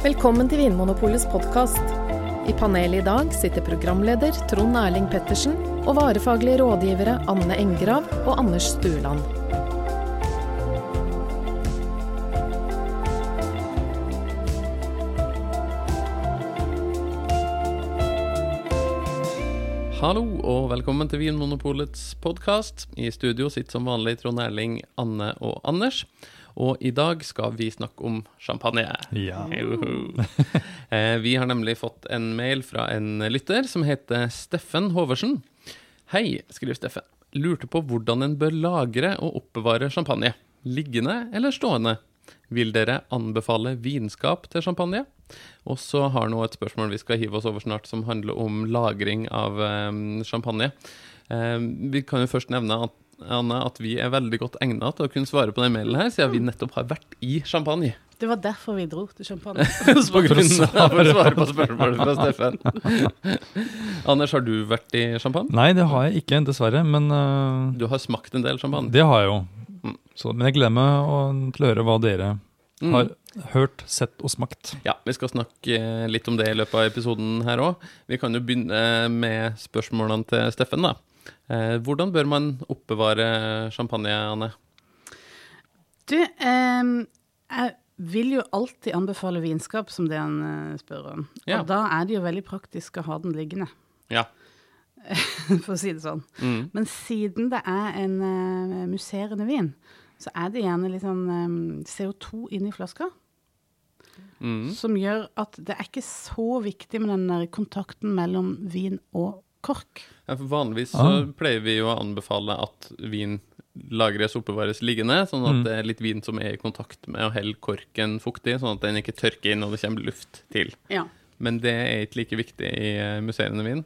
Velkommen til Vinmonopolets podkast. I panelet i dag sitter programleder Trond Erling Pettersen og varefaglige rådgivere Anne Engrav og Anders Stueland. Hallo og velkommen til Vinmonopolets podkast. I studio sitter som vanlig Trond Erling, Anne og Anders. Og i dag skal vi snakke om champagne. Ja. Eh, vi har nemlig fått en mail fra en lytter som heter Steffen Hoversen. Hei, skriver Steffen. Lurte på hvordan en bør lagre og oppbevare champagne. Liggende eller stående? Vil dere anbefale vinskap til champagne? Og så har nå et spørsmål vi skal hive oss over snart, som handler om lagring av eh, champagne. Eh, vi kan jo først nevne at, Anne, at vi er veldig godt egnet til å kunne svare på den mailen her, siden vi nettopp har vært i champagne. Det var derfor vi dro til Champagne. for, å svare på spørsmålet fra Steffen. Anders, har du vært i champagne? Nei, det har jeg ikke, dessverre. Men uh, Du har smakt en del champagne. det har jeg jo. Mm. Så, men jeg gleder meg til å høre hva dere Mm. har hørt, sett og smakt. Ja, vi skal snakke eh, litt om det i løpet av episoden her òg. Vi kan jo begynne med spørsmålene til Steffen, da. Eh, hvordan bør man oppbevare champagne, Anne? Du, eh, jeg vil jo alltid anbefale vinskap, som det han eh, spør om. Ja. Og da er det jo veldig praktisk å ha den liggende, Ja. for å si det sånn. Mm. Men siden det er en uh, musserende vin, så er det gjerne litt sånn um, CO2 inni flaska. Mm. Som gjør at det er ikke så viktig med den der kontakten mellom vin og kork. Ja, for vanligvis så Ah. pleier vi jo å anbefale at vin lagres og oppbevares liggende, sånn at Mm. det er litt vin som er i kontakt med å helle korken fuktig, sånn at den ikke tørker inn og det kommer luft til. Ja. Men det er ikke like viktig i eh, musserende vin.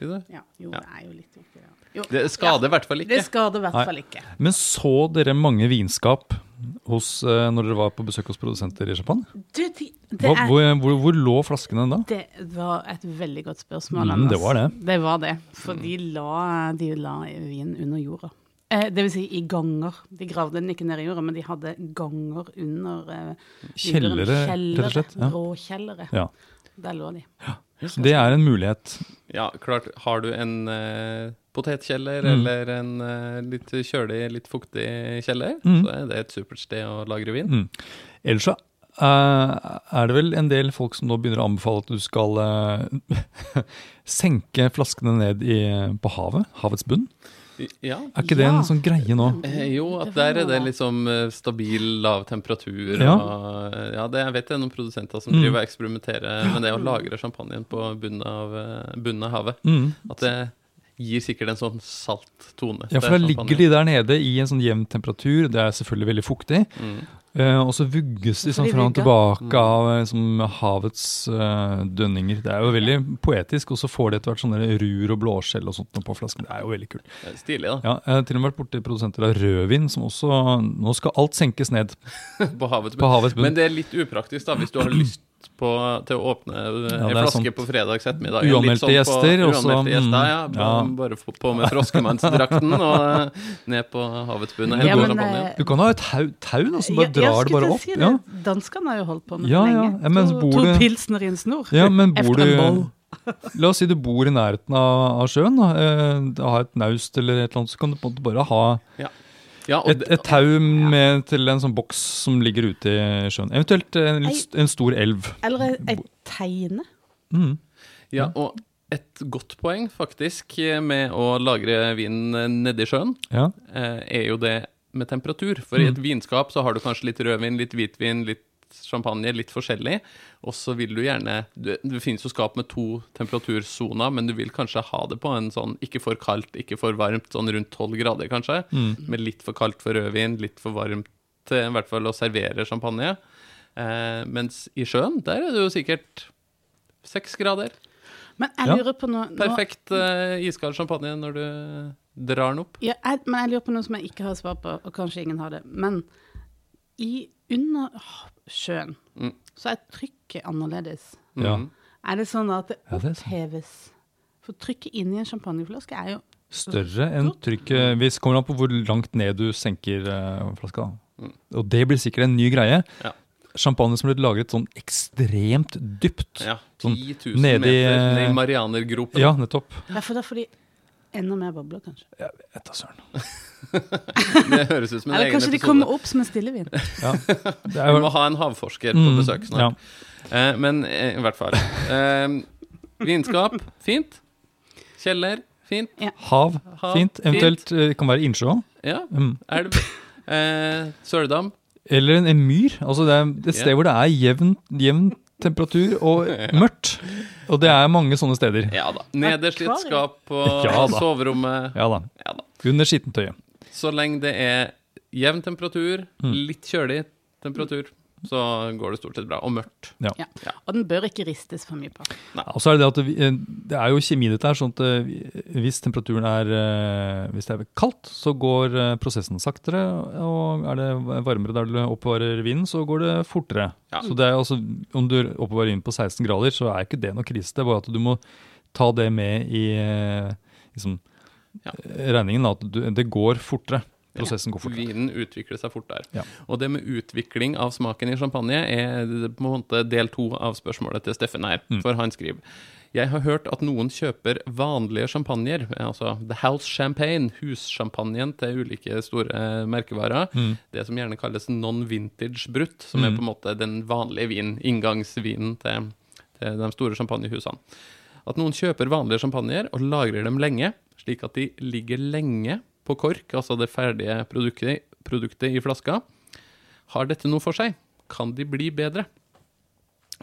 Ja. Jo, Ja. det er jo litt viktig. Ja. Jo. Det skader i hvert fall Det skader i hvert fall ikke. Men så dere mange vinskap hos, øh, når dere var på besøk hos produsenter i Japan? Du, det, det, Hva, er, hvor, hvor, hvor lå flaskene da? det var et veldig godt spørsmål. Mm, det var det. Det var det. For de la, de la vin under jorda. Eh, det vil si i ganger. De gravde den ikke ned i jorda, men de hadde ganger under eh. Kjellere, rett og slett? Ja. Råkjellere. Ja. Der lå de. Så det er en mulighet. Ja, klart. Har du en uh, potetkjeller Mm. eller en uh, litt kjølig, litt fuktig kjeller, Mm. så er det et supert sted å lagre vin. Mm. Ellers så Uh, er det vel en del folk som nå begynner å anbefale at du skal uh, senke flaskene ned i, på havet, havets bunn. Ja. Er ikke det Ja. en sånn greie nå? Eh, jo, at Det der er det liksom eh, stabil, lav temperatur. Ja. Og, eh, ja, det, jeg vet det er noen produsenter som Mm. driver og eksperimenterer med det å lagre champagnen på bunnen av, eh, bunnen av havet. Mm. At det gir sikkert en sånn salt tone. Ja, for da ligger de der nede i en sånn jevn temperatur. Det er selvfølgelig veldig fuktig. Mm. Eh, og så vugges de sånn fram og tilbake av liksom, havets eh, dønninger. Det er jo veldig poetisk. Og så får de etter hvert sånne rur og blåskjell og sånt på flasken. Det er jo veldig kult. Stilig, da. Ja, jeg har til og med vært borti produsenter av rødvin som også Nå skal alt senkes ned på havets bunn. Men det er litt upraktisk, da, hvis du har lyst på, til å åpne eh, Ja, en er flaske på fredags ettermiddag. Uanmeldte sånn gjester, På, også, gjester, mm, ja. Bare, ja. bare få på med froskemannsdrakten og eh, ned på havets bunn. Ja, men, eh, Du kan ha et tau, tau da, som bare Ja, drar det bare opp. si det. Ja. Danskene har jo holdt på med Ja, det ja. lenge. Ja, men to, bor to du- pilsner i en snor. Ja, men bor du. La oss si du bor i nærheten av, av sjøen, da. Eh, har et naust eller et eller annet, så kan du på en måte bare ha Ja, og et, et tau med, til en sånn boks som ligger ute i sjøen. Eventuelt en, en stor elv. Eller ei teine. Mm. Ja, og et godt poeng faktisk med å lagre vin nedi sjøen, Ja. eh, er jo det med temperatur. For i et Mm. vinskap så har du kanskje litt rødvin, litt hvitvin, litt champagne, litt forskjellig. Og så vil du gjerne Det, finnes jo skap med to temperatursoner, men du vil kanskje ha det på en sånn ikke for kaldt, ikke for varmt, sånn rundt tolv grader kanskje. Mm. Med litt for kaldt for rødvin, litt for varmt i hvert fall å servere champagne. Eh, mens i sjøen, der er det jo sikkert seks grader. Men jeg Ja. lurer på noe Perfekt eh, iskald champagne når du drar den opp. Ja, jeg, men jeg lurer på noe som jeg ikke har svar på, og kanskje ingen har det. Men i under sjøen Mm. så er trykket annerledes. Ja. Mhm. Er det sånn at det Ja, oppheves? For trykket inni en champagneflaske er jo Større enn trykket Hvis kommer an på hvor langt ned du senker uh, flaska. Mm. Og det blir sikkert en ny greie. Ja. champagne som ble lagret sånn ekstremt dypt. Ja, Sånn 10 000 nedi, meter ned eh, i Marianergropen. Ja, nettopp. Ja, for det er de enda mer bobler, kanskje. Jeg vet da søren. Det høres ut som en egen episode. Eller kanskje de kommer opp som en stillevin. Ja. Det Vi må ha en havforsker på Mm, besøk snart. Eh, men eh, i hvert fall. Eh, vinskap, fint. Kjeller, fint. hav, Hav, fint. Eventuelt fint. kan være innsjå. Ja. Mm. Elv. Eh, Søledam. Eller en, en myr. Altså det er et sted yeah. hvor det er jevnt, jevn temperatur og mørkt. Og det er mange sånne steder. Ja da. Nederst i et skap på Ja soverommet. Ja da. Ja da. Under skittentøyet. Så lenge det er jevn temperatur, Mm. litt kjølig temperatur, så går det stort sett bra. Og mørkt. Ja. Og den bør ikke ristes for mye på. Og så er det det at det, eh, det er jo kjemi dette her, sånn at eh, hvis temperaturen er eh, Hvis det er kaldt, så går prosessen saktere, og er det varmere der du oppbevarer vinen, så går det fortere. Ja. Så det er altså, om du oppbevarer vinen på 16 grader, så er ikke det noe krise. Det er bare at du må ta det med i liksom, Ja. regningen, at du, det går fortere. Prosessen går fort. Vinen utvikler seg fort der. Ja. Og det med utvikling av smaken i champagne er på en måte del to av spørsmålet til Steffen her. Mm. For han skriver jeg har hørt at noen kjøper vanlige champagner, altså The House Champagne, hussjampanjen til ulike store eh, merkevarer. Mm. Det som gjerne kalles non-vintage brutt, som er Mm. på en måte den vanlige vinen, inngangsvinen til, til de store champagnehusene. At noen kjøper vanlige champagner og lagrer dem lenge, slik at de ligger lenge på kork, altså det ferdige produktet, produktet i flaska. Har dette noe for seg? Kan de bli bedre?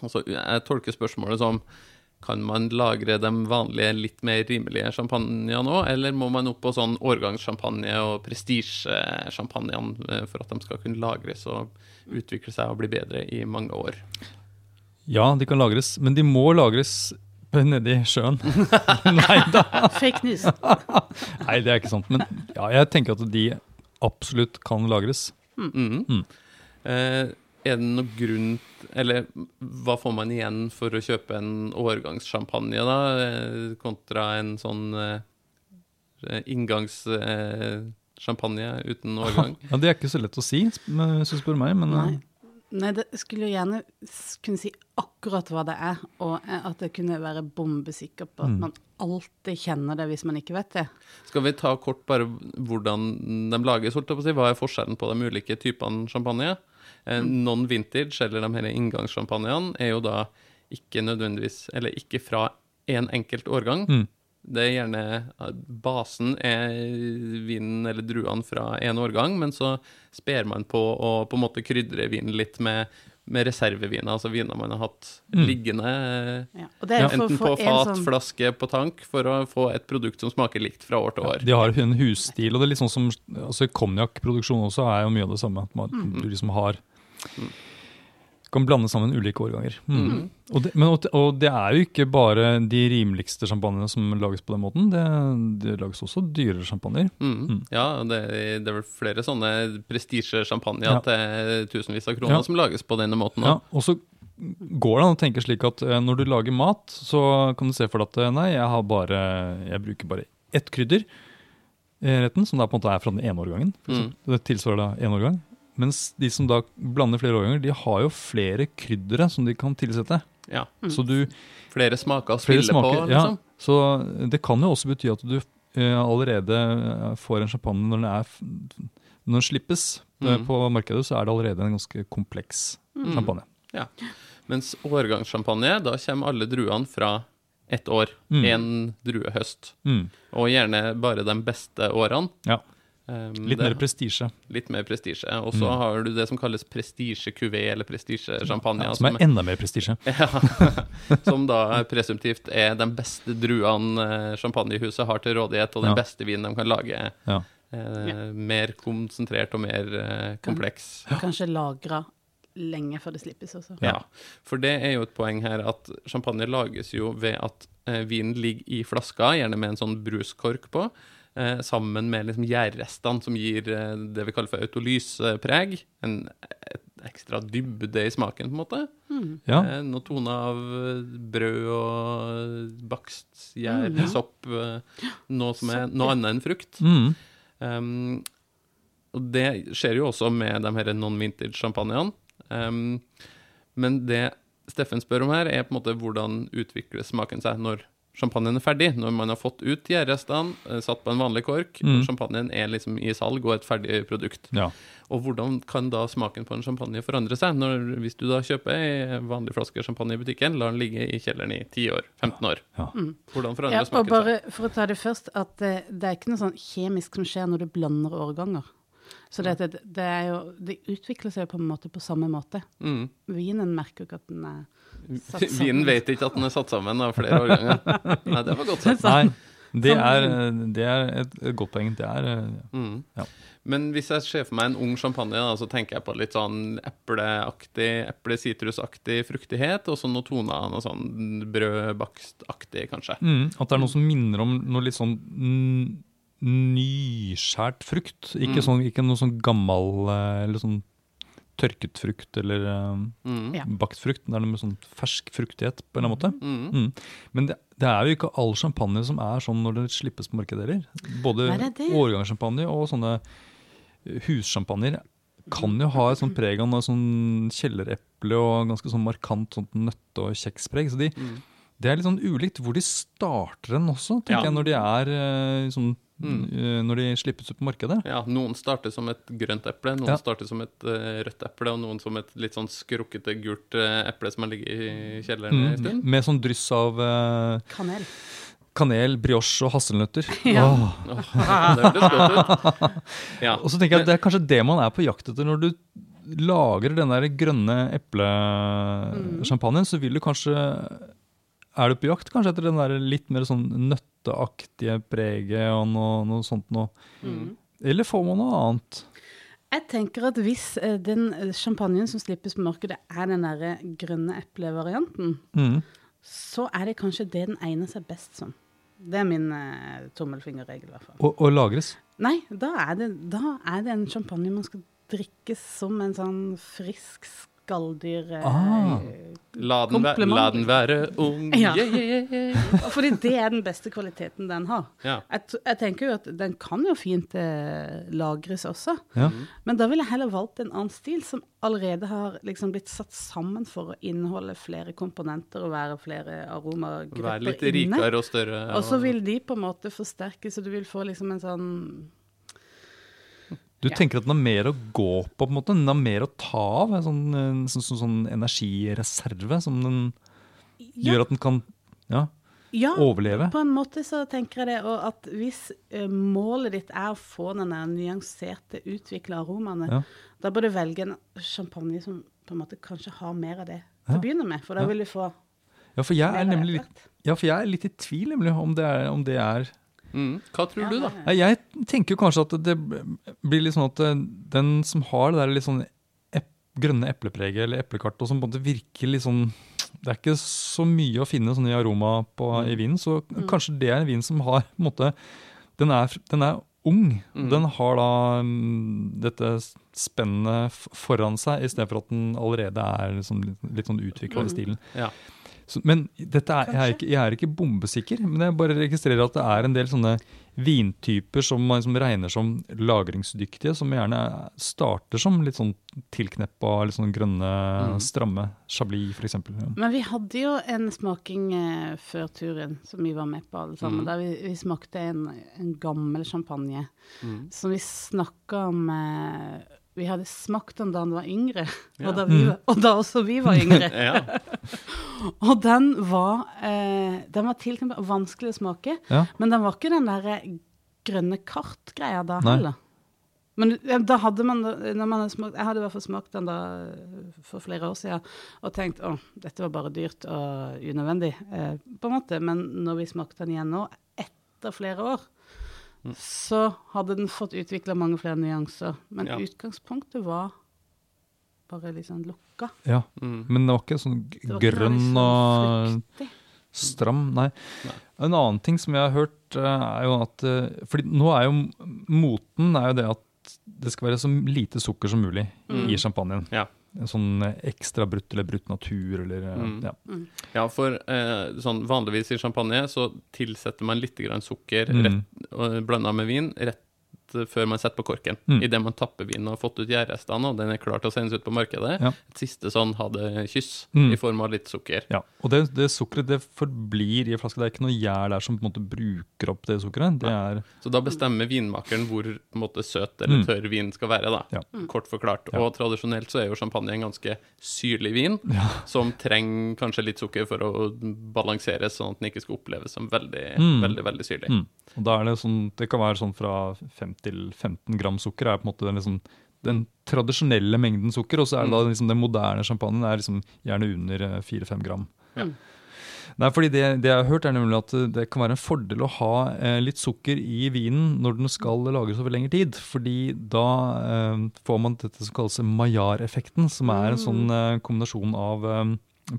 Altså, jeg tolker spørsmålet som kan man lagre de vanlige, litt mer rimelige champagnene nå, eller må man opp på sånn årgangssjampanje og prestisjesjampanjene eh, for at de skal kunne lagres og utvikle seg og bli bedre i mange år? Ja, de kan lagres, men de må lagres nedi sjøen. Nei da. Fake news. Nei, det er ikke sant. Men ja, jeg tenker at de absolutt kan lagres. Mm. Mm. Eh, er det noen grunn Eller hva får man igjen for å kjøpe en årgangssjampanje, da, eh, kontra en sånn eh, inngangssjampanje uten årgang? Ja, Det er ikke så lett å si, hvis du spør meg. Men Nei. Nei, det skulle jo gjerne kunne si akkurat hva det er, og eh, at det kunne være bombesikker på at Mm. man alltid kjenner det hvis man ikke vet det. Skal vi ta kort bare hvordan de lages? holdt jeg på å si? Hva er forskjellen på de ulike typene champagne? Eh, Non-vintage, eller de her inngangssjampanjene, er jo da ikke nødvendigvis Eller ikke fra én en enkelt årgang. Mm. Det er gjerne Basen er vinen eller druene fra en årgang, men så sper man på å på en måte krydre vinen litt med, med reserveviner, altså viner man har hatt Mm. liggende. eh, Ja. Og det er for, Enten på fat, sånn flaske, på tank, for å få et produkt som smaker likt fra år til år. de har en husstil, og det er litt sånn som altså konjakkproduksjon også er jo mye av det samme. At man, du liksom har kan blande sammen ulike årganger. Mm. Mm. Og, det, men, og, det- og det er jo ikke bare de rimeligste sjampanjene som lages på den måten. Det, det lages også dyrere sjampanjer. Mm. Mm. Ja, det, det er vel flere sånne prestisjesjampanjer Ja. til tusenvis av kroner Ja. som lages på denne måten. Ja, og så går det an å tenke slik at eh, når du lager mat, så kan du se for deg at eh, nei, jeg, har bare, jeg bruker bare ett krydder i retten, som da på en måte er fra den ene årgangen. Mm. Det tilsvarer da én årgang. Mens de som da blander flere årganger, de har jo flere kryddere som de kan tilsette. Ja. Mm. Så du Flere smaker å Flere spille på, liksom. ja. Så det kan jo også bety at du eh, allerede eh, får en champagne når den, er, når den slippes eh, Mm. på markedet, så er det allerede en ganske kompleks Mm. champagne. Mens årgangssjampanje, da kommer alle druene fra ett år. Mm. Druehøst. Mm. Og gjerne bare de beste årene. Ja. Um, Litt det- mer prestisje. litt mer prestisje. Og så Mm. har du det som kalles prestisje-kuvé, eller prestisjesjampanje. Ja, som er enda mer prestisje. Ja, som da presumptivt er den beste druene eh, champagnehuset har til rådighet, og den Ja. beste vinen de kan lage. Ja. Eh, Ja. Mer konsentrert og mer eh, kompleks. Kanskje lagra lenge før det slippes også. Ja. For det er jo et poeng her at champagne lages jo ved at eh, vinen ligger i flaska, gjerne med en sånn bruskork på, sammen med liksom gjærrestene som gir eh, det vi kaller for autolyspreg. En et ekstra dybde i smaken, på en måte. Mm. Ja. Eh, noe tone av eh, brød og bakst, gjær, Mm, ja. sopp. eh, noe som er noe annet enn frukt. Mm. Um, og det skjer jo også med de her non-vintage-sjampanjene. Um, men det Steffen spør om her, er på en måte hvordan utvikler smaken seg når champagnen er ferdig. Når man har fått ut gjærrestene, eh, satt på en vanlig kork, Mm. og champagnen er liksom i salg og et ferdig produkt. Ja. Og hvordan kan da smaken på en champagne forandre seg? Når, hvis du da kjøper ei vanlig flaske champagne i butikken, lar den ligge i kjelleren i 10 år, 15 år. Ja. Hvordan forandrer Ja, og smaken bare seg? for å ta det først, at eh, det er ikke noe sånn kjemisk som skjer når du blander årganger. Så det, det, det er jo Det utvikler seg jo på en måte på samme måte. Mm. Vinen merker jo ikke at den er satt sammen. Vinen vet ikke at den er satt sammen av flere årganger. Nei, det var godt sagt. Nei, det er, det er et, godt poeng. Det er eh, Mm. Ja. Men hvis jeg ser for meg en ung champagne, da, så tenker jeg på litt sånn epleaktig, eple-sitrusaktig fruktighet, og så noen toner, noe sånn brødbakstaktig, kanskje. mm, At det er noe som minner om noe litt sånn nyskjært frukt. Ikke, Mm. sånn, ikke noe sånn gammel eh, eller sånn tørket frukt eller eh, Mm. Bakt frukt. Det er noe med sånn fersk fruktighet på en eller annen måte. Mm. Mm. Men det, det er jo ikke all champagne som er sånn når det slippes på markedet heller. Både årgangssjampanje og sånne eh, hussjampanjer kan jo ha et sånt preg av noe sånn kjellereple og ganske sånn markant sånt nøtte- og kjekspreg. Så de, Mm. det er litt sånn ulikt hvor de starter den også, tenker Ja. jeg, når de er eh, sånn Mm. eh, Når de slippes ut på markedet. Ja, noen starter som et grønt eple, noen Ja. starter som et uh, rødt eple, og noen som et litt sånn skrukkete gult uh, eple som har ligget i kjelleren en Mm. stund. Med sånn dryss av uh, Kanel. kanel, brioche og hasselnøtter. Ja. Oh. Åh, det godt ut. Ja. Og så tenker jeg at Det er kanskje det man er på jakt etter når du lager den der grønne eplesjampanjen. Så vil du kanskje Er du på jakt kanskje etter den der litt mer sånn nøtteaktige preget og noe, noe sånt noe? Mm. Eller får man noe annet? Jeg tenker at hvis eh, den champagnen som slippes på markedet, er den derre grønne eplevarianten, Mm. så er det kanskje det den egner seg best som. Det er min eh, tommelfingerregel, i hvert fall. Og, og lagres. Nei, da er, det, da er det en champagne man skal drikke som en sånn frisk skalldyr... eh, Ah. La den, væ- la den være ung. Ja. Yeah, yeah, yeah. Fordi det er den beste kvaliteten den har. Ja. Jeg, jeg tenker jo at den kan jo fint eh, lagres også, Ja. men da ville jeg heller valgt en annen stil som allerede har liksom blitt satt sammen for å inneholde flere komponenter og være flere Være aromagrupper litt inne. rikere og større. Og så vil de på en måte forsterkes, så du vil få liksom en sånn Du Ja. tenker at den har mer å gå på, på en måte? Den har mer å ta av? En sånn, en sånn, sånn, sånn energireserve som den Ja, gjør at den kan ja, ja overleve? på en måte så tenker jeg det. Og at hvis uh, målet ditt er å få den nyanserte, utvikla aromaene, Ja. da bør du velge en champagne som på en måte kanskje har mer av det til Ja. å begynne med. For da Ja. vil du få Ja, for jeg er nemlig litt, ja, for jeg er litt i tvil nemlig om det er, om det er Mm. Hva tror Ja, du, da? Nei, Jeg tenker kanskje at det blir litt sånn at eh, den som har det der litt sånn ep grønne eplepreget eller eplekart, og som på en måte virker litt sånn Det er ikke så mye å finne sånn i aroma på, i vinen, så kanskje det er en vin som har på en måte Den er, den er ung. Mm. Den har da um, dette spennet foran seg, istedenfor at den allerede er liksom litt, litt sånn utvikla i stilen. Ja. Så, men dette er, jeg, er ikke, jeg er ikke bombesikker, men jeg bare registrerer at det er en del sånne vintyper som man liksom regner som lagringsdyktige, som gjerne starter som litt sånn tilkneppa, litt sånn grønne, Mm. stramme chablis, f.eks. Ja. Men vi hadde jo en smaking eh, før turen som vi var med på alle sammen. Mm. Der vi, vi smakte en, en gammel champagne Mm. som vi snakka om eh, Vi hadde smakt den da han var yngre, Ja. og, da vi, og da også vi var yngre. Og den var, eh, den var tilknyttet vanskelig å smake, Ja. men den var ikke den der grønne kart-greia da Nei. heller. Men da hadde man, når man hadde smakt, Jeg hadde i hvert fall smakt den da eh, for flere år siden og tenkt å, dette var bare dyrt og unødvendig, eh, på en måte. Men når vi smakte den igjen nå, etter flere år, så hadde den fått utvikla mange flere nyanser. Men Ja. utgangspunktet var bare litt sånn lukka. ja. Mm. Men det var ikke sånn var ikke grønn liksom og fruktig. stram, nei. Nei. En annen ting som jeg har hørt, eh, er jo at eh, fordi nå er jo moten er jo det at det skal være så lite sukker som mulig Mm. i champagnen. Ja. En sånn ekstra brutt eller brutt natur eller eh, Mm. ja. Ja, for eh, sånn vanligvis i champagne så tilsetter man litt grann sukker Mm. rett, blanda med vin rett Eh, før man setter på korken. Mm. Idet man tapper vinen og har fått ut gjærrestene, og den er klar til å sendes ut på markedet. Ja. Et siste sånn hadde kyss mm. i form av litt sukker. Ja, Og det, det sukkeret det forblir i en flaske. Det er ikke noe gjær der som på en måte bruker opp det sukkeret. Det er... Så da bestemmer vinmakeren hvor måte, søt eller mm. tørr vin skal være. da, ja. Mm. Kort forklart. Og tradisjonelt så er jo champagne en ganske syrlig vin, som trenger kanskje litt sukker for å balanseres sånn at den ikke skal oppleves som veldig, mm. veldig, veldig syrlig. Mm. Og da er Det sånn, det kan være sånn fra 50 10-15 gram sukker er på en måte den, liksom, den tradisjonelle mengden sukker. Og så er det da mm. liksom, den moderne champagnen er liksom gjerne under eh, 4-5 gram. Ja. Nei, fordi det, det, jeg har hørt er nemlig at eh, det kan være en fordel å ha eh, litt sukker i vinen når den skal lagres over lengre tid. fordi da eh, får man dette som kalles Maillard-effekten, som er en mm. sånn eh, kombinasjon av eh,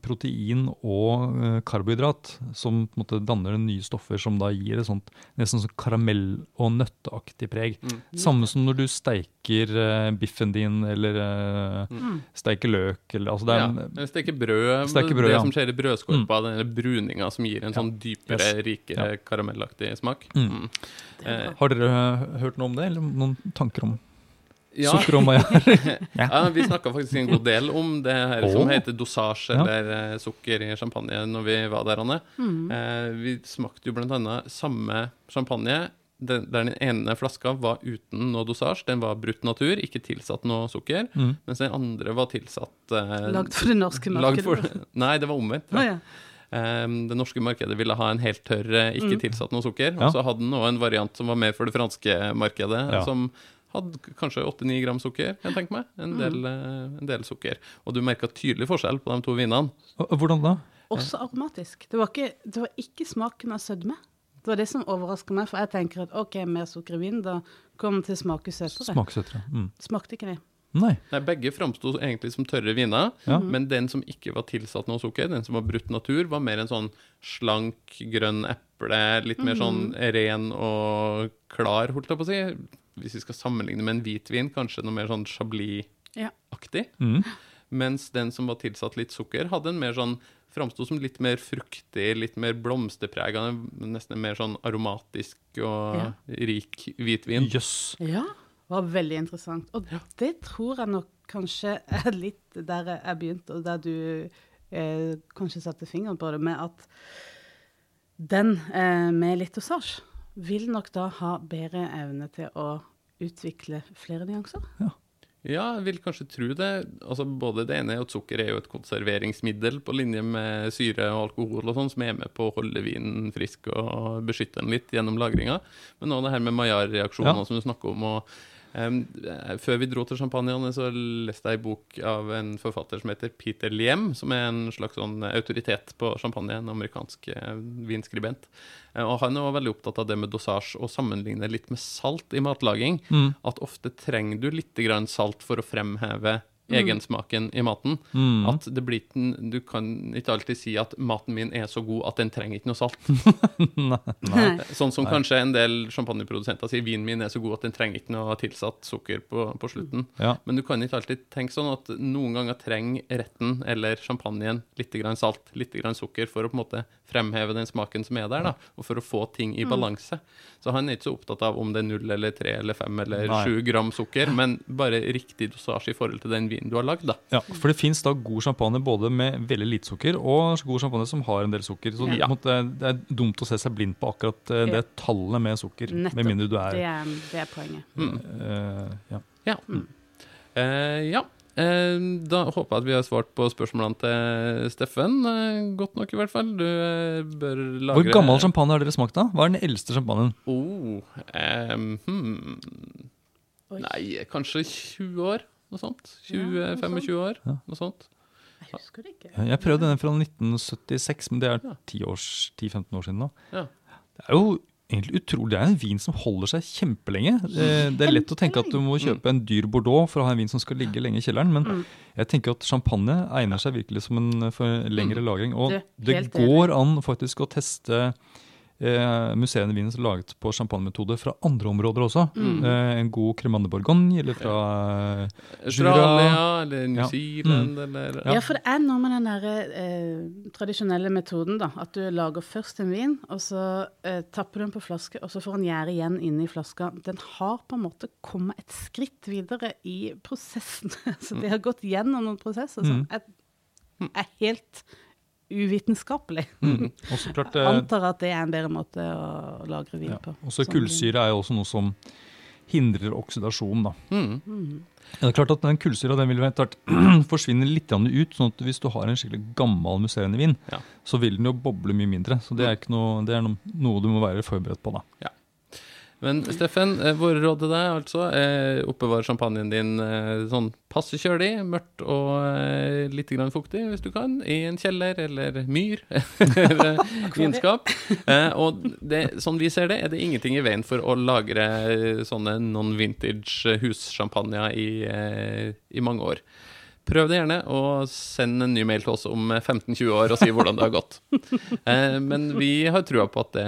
protein og eh, karbohydrat som på en måte danner nye stoffer som da gir et sånt nesten sånn karamell- og nøtteaktig preg. Mm. Samme som når du steiker eh, biffen din eller eh, Mm. steiker løk. Eller, altså det er, Ja, en- ja. Steker brød, steker brød, det ja. som skjer i brødskorpa, den bruninga som gir en Ja. sånn dypere, Yes. rikere, Ja. karamellaktig smak. Mm. Mm. Det. Har dere hørt noe om det, eller noen tanker om Ja, sukker og Maillard? ja, vi snakka faktisk en god del om det her som heter dosasje, Ja. eller eh, sukker i champagne, når vi var der, Anne. Mm. Eh, vi smakte jo blant annet samme champagne. Den, der den ene flaska var uten noe dosasje. Den var brutt natur, ikke tilsatt noe sukker. Mm. Mens den andre var tilsatt eh, Lagd for det norske markedet. for, Nei, det var omvendt. Ja. Oh, ja. Um, det norske markedet ville ha en helt tørr, eh, ikke Mm. tilsatt noe sukker. Ja. Og så hadde den også en variant som var mer for det franske markedet, Ja. som hadde kanskje 8-9 gram sukker, kan jeg tenke meg. En del, mm. en del sukker. Og du merka tydelig forskjell på de to vinene. Hvordan da? Også aromatisk. Det var, ikke, det var ikke smaken av sødme. Det var det som overraska meg, for jeg tenker at OK, mer sukker i vin, da kommer det til å smake søtere. Smakssøtere. Mm. Smakte ikke det. Nei. Nei, begge framsto egentlig som tørre viner, Ja. men den som ikke var tilsatt noe sukker, den som var brutt natur, var mer en sånn slank, grønn eple, litt mer sånn ren og klar, holdt jeg på å si. Hvis vi skal sammenligne med en hvitvin, kanskje noe mer sånn chablis-aktig. Ja. Mm. Mens den som var tilsatt litt sukker, hadde en mer sånn Framsto som litt mer fruktig, litt mer blomsterprega, nesten mer sånn aromatisk og Ja. rik hvitvin. Jøss. Ja, det var veldig interessant. Og det tror jeg nok kanskje er litt der jeg begynte, og der du eh, kanskje satte fingeren på det, med at den eh, med litt dosasje vil nok da ha bedre evne til å utvikle flere nyanser. Ja, jeg vil kanskje tro det. Altså, både det ene er at sukker er jo et konserveringsmiddel på linje med syre og alkohol og sånn, som er med på å holde vinen frisk og beskytte den litt gjennom lagringa. Men også det her med Maillard-reaksjoner Ja. som du snakker om. og eh, før vi dro til Champagneane, så leste jeg en bok av en forfatter som heter Peter Liem, som er en slags sånn autoritet på champagne, en amerikansk eh, vinskribent. Eh, og han er også veldig opptatt av det med dosasje, og sammenligner litt med salt i matlaging. Mm. At ofte trenger du litt grann salt for å fremheve egensmaken i maten. Mm. At det blir den, Du kan ikke alltid si at maten min er så god at den trenger ikke noe salt. Nei. Nei. Sånn som kanskje en del champagneprodusenter sier vinen min er så god at den trenger ikke noe tilsatt sukker på, på slutten. Ja. Men du kan ikke alltid tenke sånn at noen ganger trenger retten eller champagnen litt grann salt, litt grann sukker, for å på en måte fremheve den smaken som er der, da, og for å få ting i balanse. Så han er ikke så opptatt av om det er null eller tre eller fem eller sju gram sukker, men bare riktig dosasje i forhold til den vinen du har lagd, da. Ja, for det fins god champagne både med veldig lite sukker og god champagne som har en del sukker. Så Ja. måtte, det er dumt å se seg blind på akkurat eh, det tallet med sukker. Nettopp. Med mindre du Det er er, det er poenget. eh, ja. Ja. Eh, ja. Eh, da håper jeg at vi har svart på spørsmålene til Steffen. Godt nok, i hvert fall. Du bør lagre Hvor gammel champagne har dere smakt da? Hva er den eldste champagnen? Oh, um, hmm. Nei, kanskje 20 år? Noe sånt? Ja, noe 20-25 år? Ja. Noe sånt? Jeg husker det ikke. Jeg prøvde den fra 1976, men det er Ja. 10 års- 10-15 år siden nå. Ja. Det er jo egentlig utrolig. Det er en vin som holder seg kjempelenge. Eh, Det er lett å tenke at du må kjøpe en dyr Bordeaux for å ha en vin som skal ligge lenge i kjelleren, men Mm. jeg tenker at champagne egner seg virkelig som en for lengre lagring. Og Det- det går an faktisk å teste eh, museene Wien som er laget på champagnemetode fra andre områder også. Mm. Eh, en god Cremande Bourgogne eller fra eh, Australia eller New Ja. Zealand eller Ja. for det er noe med den der, eh, tradisjonelle metoden, da. At du lager først en vin, og så eh, tapper du den på flaske, og så får den gjære igjen inni flaska. Den har på en måte kommet et skritt videre i prosessen. så de har gått gjennom noen prosesser som Mm. er, er helt uvitenskapelig. mm. Klart, eh, Antar at det er en bedre måte å lagre vin ja. på. Også Sånn kullsyre er jo også noe som hindrer oksidasjon. da. Mm. Mm. Ja, det er klart at den Kullsyra den vil hvert forsvinne litt ut. sånn at Hvis du har en skikkelig gammel musserende vin, Ja. så vil den jo boble mye mindre. Så det er, ikke noe, det er noe, noe du må være forberedt på. da. Men Steffen, eh, våre råd til deg altså eh, oppbevar champagnen din eh, sånn passe kjølig, mørkt og litt grann fuktig hvis du kan, i en kjeller eller myr eller vinskap. Og det, sånn vi ser det, er det ingenting i veien for å lagre sånne non-vintage hussjampanjer i, i mange år. Prøv det gjerne, og send en ny mail til oss om 15-20 år og si hvordan det har gått. Eh, men vi har trua på at det,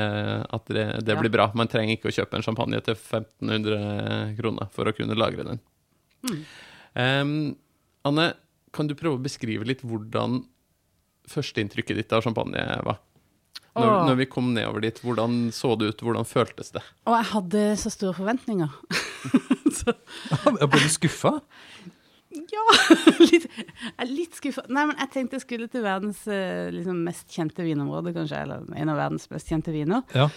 at det, det Ja. blir bra. Man trenger ikke å kjøpe en champagne til 1500 kroner for å kunne lagre den. Mm. Eh, Anne, kan du prøve å beskrive litt hvordan førsteinntrykket ditt av champagne var? Når, når vi kom nedover dit, hvordan så det ut? Hvordan føltes det? Og jeg hadde så store forventninger. så, Jeg ble du skuffa. Ja, litt, jeg er litt skuffa. Nei, men jeg tenkte jeg skulle til verdens eh, liksom, mest kjente vinområde, kanskje. Eller en av verdens mest kjente viner. Ja.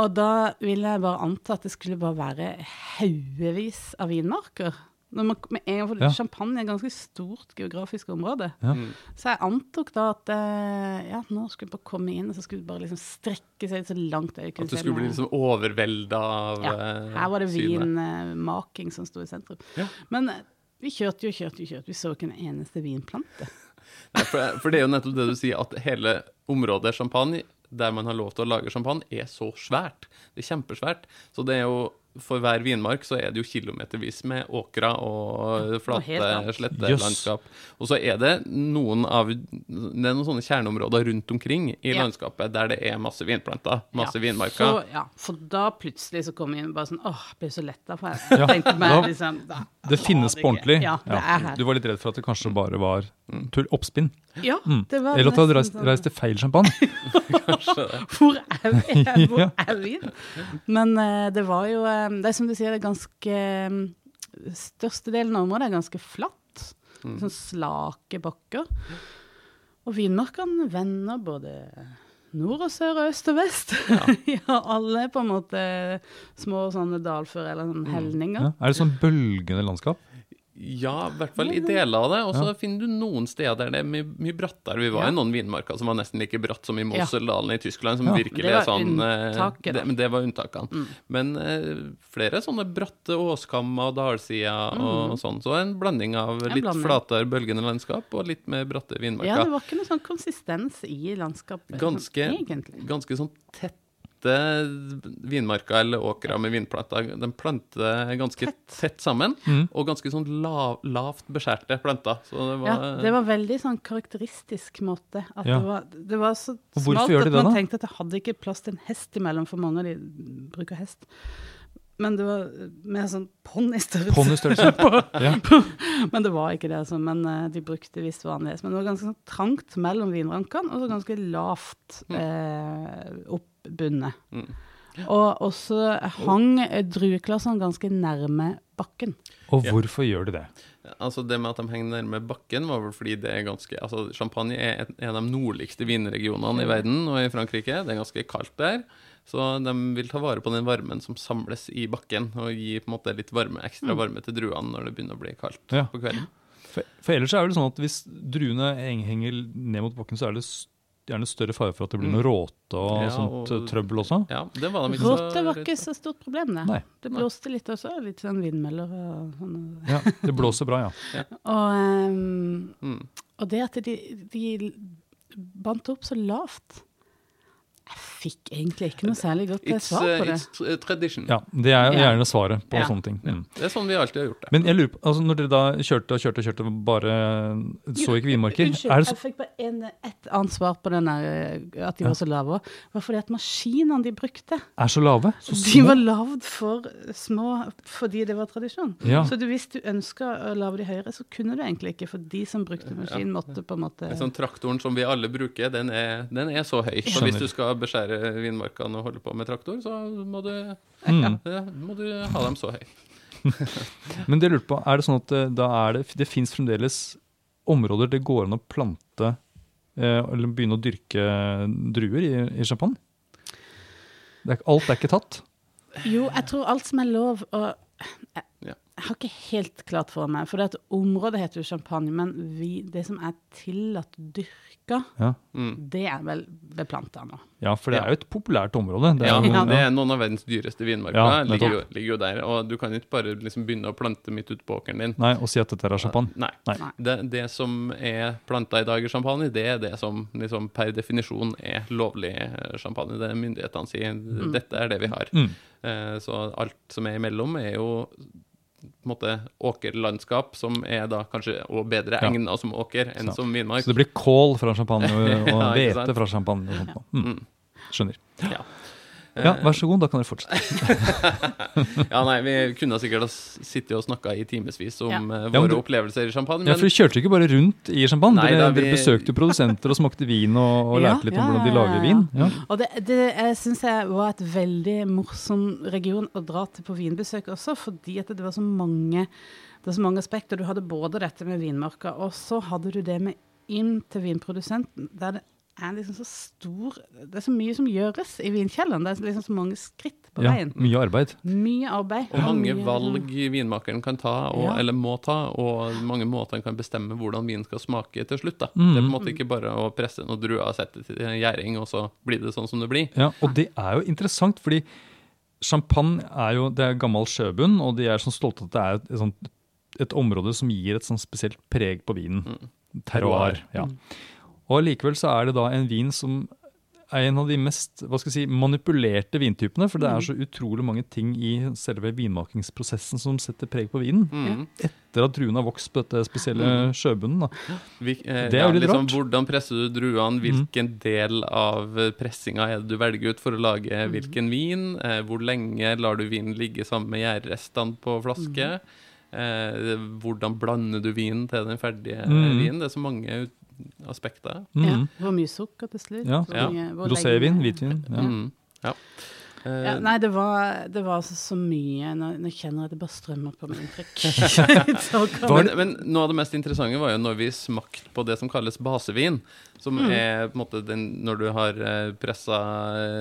Og da ville jeg bare anta at det skulle bare være haugevis av vinmarker. Når man, med en gang, for Ja. Champagne er et ganske stort geografisk område. Ja. Mm. Så jeg antok da at eh, ja, nå skulle vi bare komme inn, og så skulle vi bare liksom strekke seg så langt jeg kunne se. At du skulle bli liksom overvelda av Ja, eh, her var det synet? vinmaking som sto i sentrum. Ja. Men eh, vi kjørte jo, kjørte jo, kjørte. Vi så ikke en eneste vinplante. Nei, for, for det er jo nettopp det du sier, at hele området champagne, der man har lov til å lage champagne, er så svært. Det er kjempesvært. Så det er jo for hver vinmark så er det jo kilometervis med åkra og flate slettelandskap. Og så er det noen av Det er noen sånne kjerneområder rundt omkring i Ja. landskapet der det er masse vinplanter, masse ja, vinmarker. Så, ja, for da plutselig så kom vi inn bare sånn Åh, jeg blir så letta. For jeg Ja, tenkte meg liksom da, Det finnes på ordentlig. Ja, det er her. Du var litt redd for at det kanskje bare var tull, oppspinn. Ja, Mm. det var Eller at du hadde reist, sånn- reist til feil champagne. Kanskje det. Hvor er, vi? hvor er vi? Men uh, det var jo eh, Det er som du sier, det er ganske eh, Størstedelen av området er ganske flatt. Mm. Sånn slake bakker. Og vinmarkene vender både nord og sør og øst og vest. Ja, alle på en måte små sånne dalfør eller sånne helninger. Ja. Er det sånn bølgende landskap? Ja, i hvert fall i deler av det. Og så finner du noen steder der det er mye, mye brattere. Vi var Ja. i noen vinmarker som var nesten like bratt som i Ja. I Tyskland, som Ja. virkelig er sånn eh, det, Men det var unntakene. Mm. Men uh, flere sånne bratte åskammer og dalsider og sånn. Så en blanding av Mm. En litt blanding. flatere bølgende landskap og litt mer bratte vinmarker. Ja, det var ikke noe sånn konsistens i landskapet. Ganske, sånn, egentlig. ganske sånn tette vinmarka eller åkra med vinplanter. De planter ganske Tett. tett, sammen, Mm. og ganske sånn lav, lavt beskjærte planter. Så det var, Ja, det var veldig sånn karakteristisk måte. At Ja. det, var, det var så smalt de at man da? tenkte at det hadde ikke plass til en hest imellom, for mange av de bruker hest. Men det var mer sånn ponnistørrelse. Ponnistørrelse. Ja. Men det var ikke det, altså. Men eh, de brukte visst vanlig hest. Men det var ganske sånn trangt mellom vinrankene, og så ganske lavt eh, oppbundet. Mm. Og også hang eh, drueklassene ganske nærme bakken. Og Ja. hvorfor gjør de det? Altså Det med at de henger nærme bakken, var vel fordi det er ganske Altså Champagne er et- en av de nordligste vinregionene i verden og i Frankrike. Det er ganske kaldt der. Så de vil ta vare på den varmen som samles i bakken, og gi på en måte litt varme, ekstra varme til druene når det begynner å bli kaldt Ja. på kvelden. For, for ellers er det sånn at hvis druene henger ned mot bakken, så er det gjerne større fare for at det blir noe råte og Ja, sånt og- eh, trøbbel også. Ja, det var de ikke så Råte var ikke så stort problem, det. Nei. Det blåste litt også, litt sånn vindmøller og sånn. Ja, det blåser bra, ja. Og, um, Mm. og det at de, de bandt opp så lavt Jeg fikk egentlig ikke noe særlig godt It's, svar uh, på det. it's t- tradition. Ja, Det er jo gjerne svaret på Ja. sånne ting. Mm. Det er sånn vi alltid har gjort det. Men jeg lurer på, altså når dere da kjørte og kjørte og kjørte, bare så ikke vinmarker Unnskyld, er det så, jeg fikk bare en, et annet svar på den der, eh, at de var så lave. Det var fordi at maskinene de brukte, er så lave? Så de var lagd for små fordi det var tradisjon. Ja. Så du, hvis du ønska å lage de høyere, så kunne du egentlig ikke, for de som brukte maskin, måtte på en måte sånn Traktoren som vi alle bruker, den er, den er så høy. Så hvis du skal beskjære vinmarkene og holde på med traktor, så må du, Mm. ja, må du ha dem så høy. Men det jeg lurte på, er det sånn at eh, da er det, det fins fremdeles områder det går an å plante eh, eller begynne å dyrke druer i, i Japan? Det er, alt er ikke tatt? Jo, jeg tror alt som er lov å jeg, har ikke helt klart for meg, for det at området heter jo champagne, men vi, det som er tillatt dyrka, Ja, Mm. det er vel beplanta nå. ja for det er jo et populært område. Det er, Ja, jo- det er noen av verdens dyreste vinmarker. Ja, ligger, jo, ligger jo der. Og du kan ikke bare liksom begynne å plante midt ute på åkeren din. Nei, Og si at dette er champagne. Nei. Nei. Det, det som er planta i dag i champagne, det er det som liksom per definisjon er lovlig champagne. Det er myndighetene sier dette er det vi har. Mm. Eh, Så alt som er imellom, er jo måte åkerlandskap, som er da kanskje også bedre Ja. egna som åker enn Så- som vinmark. Så det blir kål fra champagne og, hvete Ja, fra champagne. og sånt. Mm. Mm. Skjønner. Ja. Ja, Eh, vær så god, da kan dere fortsette. Ja, nei, Vi kunne sikkert ha sittet og snakka i timevis om Ja. våre Ja, du- opplevelser i champagne. Ja, for Dere kjørte ikke bare rundt i champagne, Nei, dere, da, dere vi- besøkte produsenter og smakte vin og, og Ja, lærte litt om hvordan de ja, lager vin. Ja. Og det, det jeg syns jeg var et veldig morsom region å dra til på vinbesøk også, fordi at det var så mange det var så mange aspekter. Du hadde både dette med vinmarka, og så hadde du det med inn til vinprodusenten. Der det er liksom så stor Det er så mye som gjøres i vinkjelleren. Det er liksom så mange skritt på Ja, veien. mye arbeid. Mye arbeid. Og mange mye- valg vinmakeren kan ta, og, Ja. eller må ta, og mange måter han kan bestemme hvordan vinen skal smake til slutt. Da. Mm. Det er på en måte ikke bare å presse noen druer og sette til gjæring, og så blir det sånn som det blir. Ja, og det er jo interessant, fordi champagne er jo det er gammel sjøbunn, og de er sånn stolte at det er et, et, sånt, et område som gir et sånn spesielt preg på vinen. Terroir. Ja. Og likevel så er det da en vin som er en av de mest hva skal jeg si, manipulerte vintypene, for det er så utrolig mange ting i selve vinmakingsprosessen som setter preg på vinen. Mm. Etter at druene har vokst på dette spesielle sjøbunnen. Da. Vi, eh, Det er jo litt liksom, rart. Mm. Hvordan presser du druene? Hvilken del av eh, pressinga er det du velger ut for å lage Mm. hvilken vin? Eh, hvor lenge lar du vinen ligge sammen med gjærrestene på flaske? Mm. Eh, hvordan blander du vinen til den ferdige Mm. vinen? Det er så mange ut- aspekter. Ja. Mhm. Hvor mye sukker til slutt? Ja. Ja. Rosévin, hvitvin. Ja. Mm. Ja. Eh, Ja, nei, det var, det var altså så mye. Nå, nå kjenner jeg det bare strømmer på med inntrykk. Men, men noe av det mest interessante var jo når vi smakte på det som kalles basevin. Som Mm. er på en måte den, når du har eh, pressa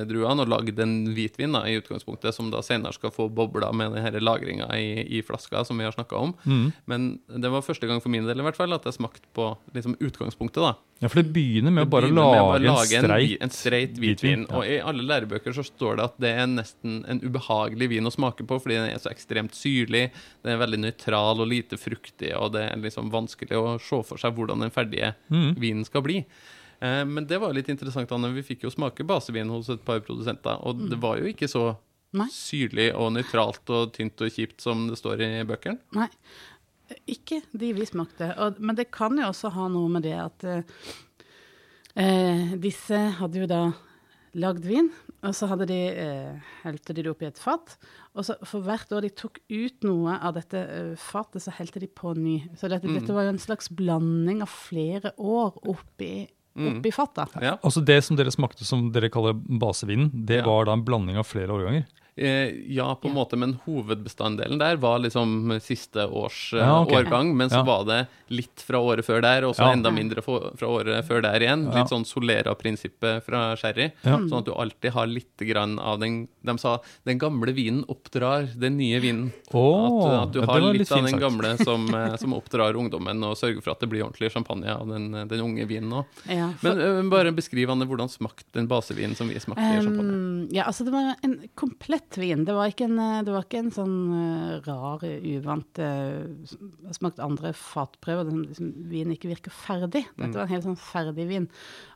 druene og lagd en hvitvin da, i utgangspunktet, som da senere skal få bobler med denne lagringa i, i flaska som vi har snakka om. Mm. Men det var første gang for min del i hvert fall at jeg smakte på liksom, utgangspunktet. da. ja, for det begynner med å bare lage, å lage, en streit. en streit hvitvin, ja. Og i alle lærebøker så står det at det er nesten en ubehagelig vin å smake på, fordi den er så ekstremt syrlig, den er veldig nøytral og lite fruktig, og det er liksom vanskelig å se for seg hvordan den ferdige mm. vinen skal bli. Eh, men det var litt interessant, Anne. Vi fikk jo smake basevin hos et par produsenter, og det var jo ikke så Nei. syrlig og nøytralt og tynt og kjipt som det står i bøkene. Nei, ikke de vi smakte. Og, men det kan jo også ha noe med det at eh, eh, disse hadde jo da lagd vin, og så hadde de, eh, helte de det oppi et fat. Og så for hvert år de tok ut noe av dette eh, fatet, så helte de på ny. Så dette, dette var jo en slags blanding av flere år oppi, oppi fatet. Ja. Altså Det som dere smakte som dere kaller basevinen, det Ja. var da en blanding av flere årganger? Eh, ja, på en måte, men hovedbestanddelen der var liksom siste års eh, Ja, okay. årgang. Men så Ja. var det litt fra året før der, og så Ja. enda mindre fra, fra året før der igjen. Ja. Litt sånn Solera-prinsippet fra sherry. Ja. Sånn at du alltid har litt grann av den De sa den gamle vinen oppdrar den nye vinen. Oh, at, at du har litt, litt av den gamle som, eh, som oppdrar ungdommen, og sørger for at det blir ordentlig champagne av den, den unge vinen òg. Ja, for- Men bare beskriv Anne, hvordan smakte den basevinen som vi smakte i champagne. Um, ja, altså det var en komplett lett vin. Det var ikke en, eh, det var ikke en sånn eh, rar, uvant eh, Jeg har smakt andre fatprøver der liksom, vin ikke virker ferdig. Dette var en helt sånn ferdig vin.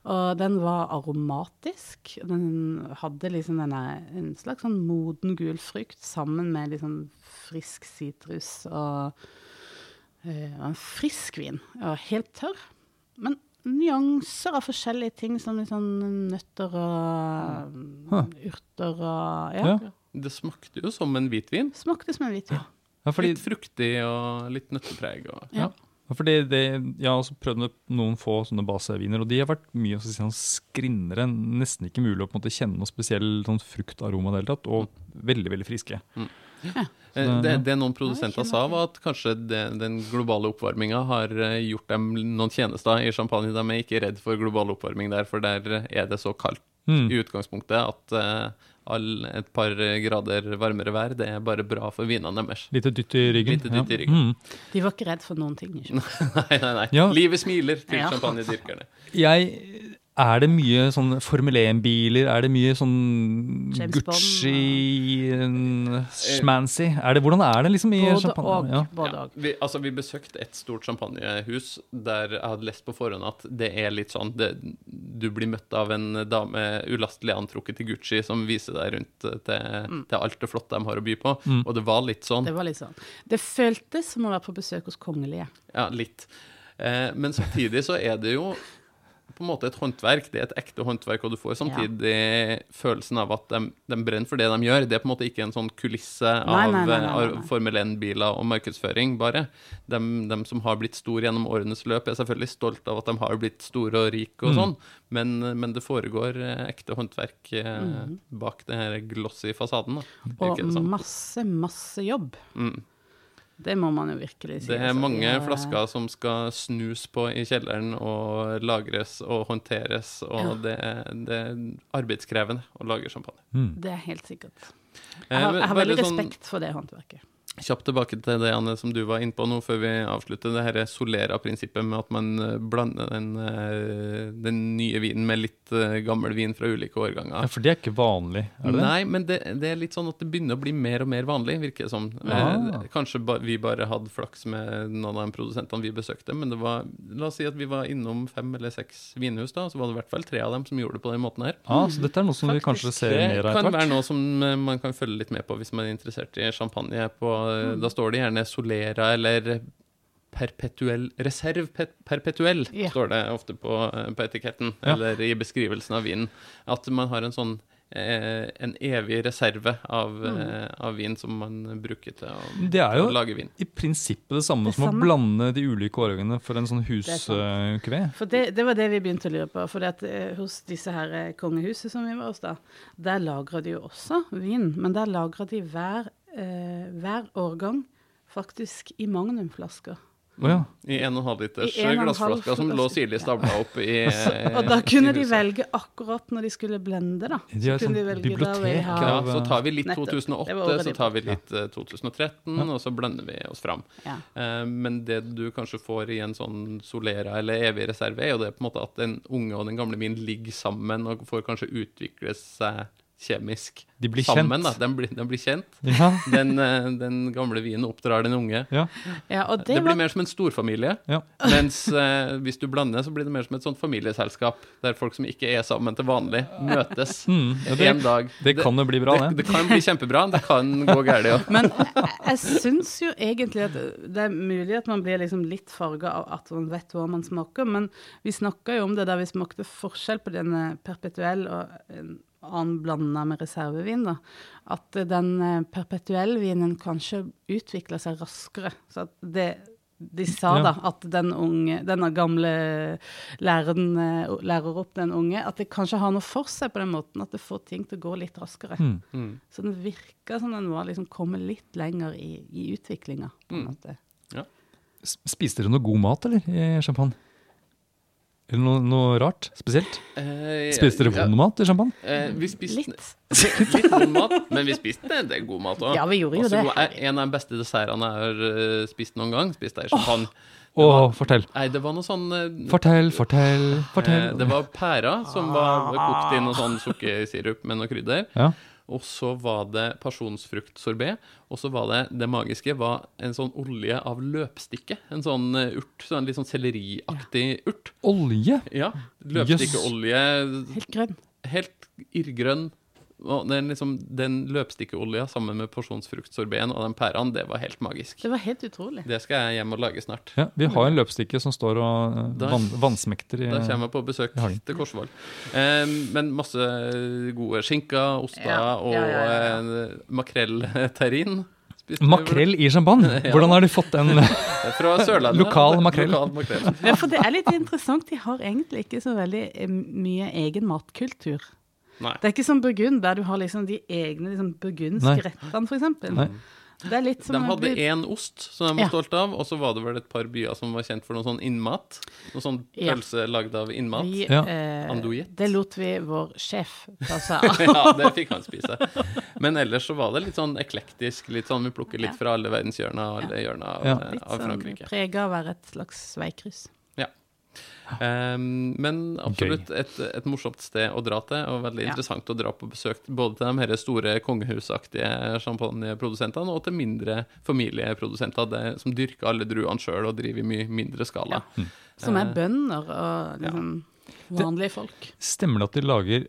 Og den var aromatisk. Den hadde liksom denne, en slags sånn moden gul frukt sammen med sånn frisk sitrus og, eh, en frisk vin. Og helt tørr. Men nyanser av forskjellige ting, som sånn nøtter og urter og ja. Ja. Det smakte jo som en hvitvin. Smakte som en hvitvin. Ja, fordi, Litt fruktig og litt nøttepreg. Og, Ja. ja, fordi det, jeg har også prøvd noen få sånne baseviner, og de har vært mye si, sånn skrinnere. Nesten ikke mulig å på en måte kjenne noe spesiell sånn fruktaroma i det hele tatt, og veldig, veldig friske. Eh, Det, det noen produsenter sa, var at kanskje det, den globale oppvarminga har eh, gjort dem noen tjenester i champagne. De er ikke redd for global oppvarming der, for der er det så kaldt Mm. i utgangspunktet at eh, all, et par grader varmere vær, det er bare bra for vinene deres. Lite dytt i ryggen. Lite dytt i ja. ryggen. Mm. De var ikke redd for noen ting. Ikke? Nei, nei, nei. Ja. Livet smiler til Ja. champagnedyrkerne. Jeg, er det mye sånn Formel 1-biler? Er det mye sånn James Bond, Gucci, en schmancy? Er det, hvordan er det liksom i Både champagne? og. Ja. Både Ja, og. vi, altså, vi besøkte et stort champagnehus der jeg hadde lest på forhånd at det er litt sånn det, Du blir møtt av en dame ulastelig antrukket til Gucci som viser deg rundt til, til, til alt det flotte de har å by på. Mm. Og det var litt sånn. Det var litt sånn. Det føltes som å være på besøk hos kongelige. Ja, litt. Eh, men samtidig så er det jo på en måte et håndverk. Det er et ekte håndverk, og du får samtidig følelsen av at de, de brenner for det de gjør. Det er på en måte ikke en sånn kulisse av, Nei, nei, nei, av. Formel 1-biler og markedsføring, bare. De, de som har blitt store gjennom årenes løp, er selvfølgelig stolt av at de har blitt store og rike og Mm. sånn, men, men det foregår eh, ekte håndverk mm. bak den her glossy fasaden. Da. Og masse, masse jobb. Mm. Det må man jo virkelig si. Det er altså. mange er- flasker som skal snus på i kjelleren og lagres og håndteres, og Ja. det, er, det er arbeidskrevende å lage champagne. Mm. Det er helt sikkert. Eh, Jeg har, jeg har veldig sånn respekt for det håndverket. Kjapt tilbake til det Anne, som du var inne på nå før vi avslutter. Det her Solera-prinsippet med at man eh, blander den, eh, den nye vinen med litt eh, gammel vin fra ulike årganger. Ja, for det er ikke vanlig, er det det? Nei, men det, det er litt sånn at det begynner å bli mer og mer vanlig, virker det som. Ah. Eh, kanskje ba, vi bare hadde flaks med noen av de produsentene vi besøkte, men det var La oss si at vi var innom fem eller seks vinhus, da, så var det i hvert fall tre av dem som gjorde det på den måten her. Ah, så dette er noe som vi kanskje ser Det mer av kan være noe som man kan følge litt med på hvis man er interessert i champagne. På, Mm. eh, Da står det gjerne Solera eller perpetuell Reserv pet- perpetuell, yeah. står det ofte på, eh, på etiketten, Ja. eller i beskrivelsen av vinen. At man har en sånn eh, en evig reserve av, Mm. eh, av vin som man bruker til å, Det er jo å lage vin. i prinsippet det samme Det som samme. å blande de ulike årgangene for en sånn huskuvé. For det, det var det vi begynte å lure på. For at, eh, hos disse her kongehusene kongehuset som vi var hos, da, der lagra de jo også vin. Men der lagra de hver, eh, hver årgang faktisk i magnumflasker. Oh, ja. I 1,5 liters glassflasker som lå sirlig stabla opp i Og da kunne de velge akkurat når de skulle blende, da. Har Så kunne sånn de velge da vi har bibliotek ha- Ja, så tar vi litt Nettopp. 2008, så tar vi litt eh, 2013, og så blender vi oss fram. Ja. Eh, Men det du kanskje får i en sånn Solera eller evig reserve, er jo det på en måte at den unge og den gamle min ligger sammen og får kanskje utvikle seg kjemisk De blir sammen. kjent. Da. Den, blir, den blir kjent. Ja. Den, eh, den gamle vinen oppdrar den unge. ja. ja, og Det, det, blir var mer som en storfamilie. Ja. Mens eh, hvis du blander, så blir det mer som et sånt familieselskap, der folk som ikke er sammen til vanlig, møtes Mm, ja, det- en dag. det kan jo bli bra, det. det. Det kan bli kjempebra, det kan gå galt ja. Men jeg, jeg syns jo egentlig at det er mulig at man blir liksom litt farga av at man vet hva man smaker, men vi snakka jo om det der vi smakte forskjell på denne perpetuell og annen blanda med reservevin, da. At den perpetuelle vinen kanskje utvikler seg raskere. Så at det de sa Ja. da at den unge, denne gamle læreren eh, lærer opp den unge, at det kanskje har noe for seg på den måten, at det får ting til å gå litt raskere. Mm. Mm. Så den virka som den var liksom kommet litt lenger i, i utviklinga. Mm. Ja. Spiste dere noe god mat, eller, i champagne? Eller noe, noe rart? Spesielt? Eh, Spiste dere vond mat i champagne? Uh, vi spiste Litt. litt vond mat, men vi spiste en del god mat òg. Ja, vi gjorde jo det. En av de beste dessertene jeg har eh, spist noen gang, spiste jeg i champagne. Å, fortell. Nei, det var noe sånn Fortell, Fortell, fortell, eh. Det var pærer som var kokt i noe sånn sukkersirup med noe krydder. Ja. Og så var det pasjonsfruktsorbé. Og så var det det magiske var en sånn olje av løpstikke. En sånn eh, urt. Sånn litt sånn selleriaktig urt. Olje? Ja. Løpstikkeolje. Helt grønn. Helt irrgrønn. Og den, liksom, den løpstikkeolja sammen med porsjonsfruktsorbeen og den pæraen, det var helt magisk. Det var helt utrolig. Det skal jeg hjem og lage snart. Ja, Vi har en løpstikke som står og eh, Da- van, vannsmekter i Da kommer jeg på besøk i til Korsvoll. Eh, men masse gode skinker, oster Ja, og ja, ja, ja. eh, makrellterrin. Makrell i champagne! Hvordan har de fått den? Fra Sørlandet. Lokal makrell. Lokal makrell. Ja, for det er litt interessant. De har egentlig ikke så veldig eh, mye egen matkultur. Nei. Det er ikke som Burgund, der du har liksom de egne liksom, Nei. burgundske rettene, for eksempel. Det er litt som De hadde én ost som de var Ja. stolt av, og så var det vel et par byer som var kjent for noe sånn innmat. Noe sånn Ja. pølse lagd av innmat. vi, Ja. eh. Det lot vi vår sjef ta seg av. ja, det fikk han spise. Men ellers så var det litt sånn eklektisk. Litt sånn Vi plukker litt fra alle verdenshjørner og alle hjørner av, Ja. Litt av sånn prega av å være et slags veikryss. Um, men absolutt et, et morsomt sted å dra til, og veldig Ja. interessant å dra på besøk både til de her store kongehusaktige champagneprodusentene og til mindre familieprodusenter det, som dyrker alle druene sjøl og driver i mye mindre skala. Som er Eh, bønder og liksom vanlige folk. Stemmer det at de lager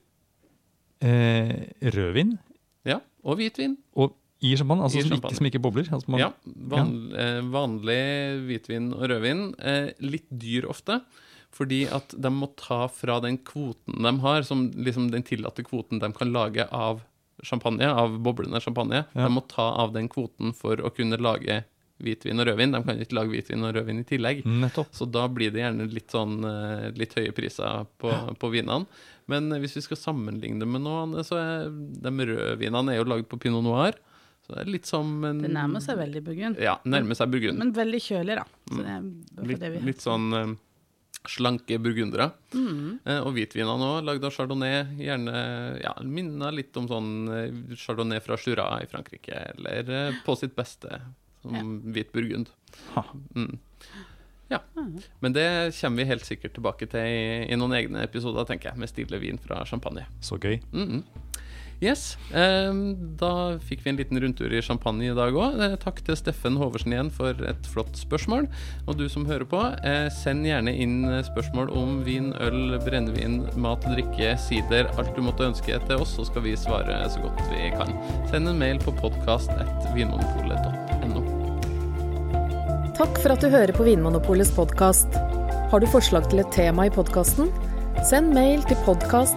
eh, rødvin Ja, og hvitvin. og i champagne? Altså I som, champagne. ikke, som ikke bobler? Altså man, Ja, van, ja. vanlig hvitvin og rødvin. Eh, litt dyr ofte. Fordi at de må ta fra den kvoten de har, som liksom den tillatte kvoten de kan lage av champagne, av boblende champagne. Ja. De må ta av den kvoten for å kunne lage hvitvin og rødvin. De kan ikke lage hvitvin og rødvin i tillegg. Nettopp. Så da blir det gjerne litt sånn eh, litt høye priser på, på vinene. Men eh, hvis vi skal sammenligne det med noe så er de rødvinene er jo lagd på pinot noir. Så det er litt som en Det nærmer seg veldig burgund. Ja, nærmer seg burgund. Men veldig kjølig, da. Så det er Litt, det vi litt sånn eh, slanke burgundere. Mm. Eh, og hvitvinene òg, lagd av chardonnay. Gjerne ja, minner litt om sånn eh, chardonnay fra Jura i Frankrike, eller eh, på sitt beste som Ja. hvit burgund. Ha. Mm. Ja. Men det kommer vi helt sikkert tilbake til i, i noen egne episoder, tenker jeg, med stille vin fra champagne. Så gøy. Mm -mm. Yes. Eh, da fikk vi en liten rundtur i champagne i dag òg. Eh, takk til Steffen Hoversen igjen for et flott spørsmål. Og du som hører på, eh, send gjerne inn eh, spørsmål om vin, øl, brennevin, mat, drikke, sider, alt du måtte ønske til oss, så skal vi svare så godt vi kan. Send en mail på podkast.vinmonopolet.no. Takk for at du hører på Vinmonopolets podkast. Har du forslag til et tema i podkasten? Send mail til podkast.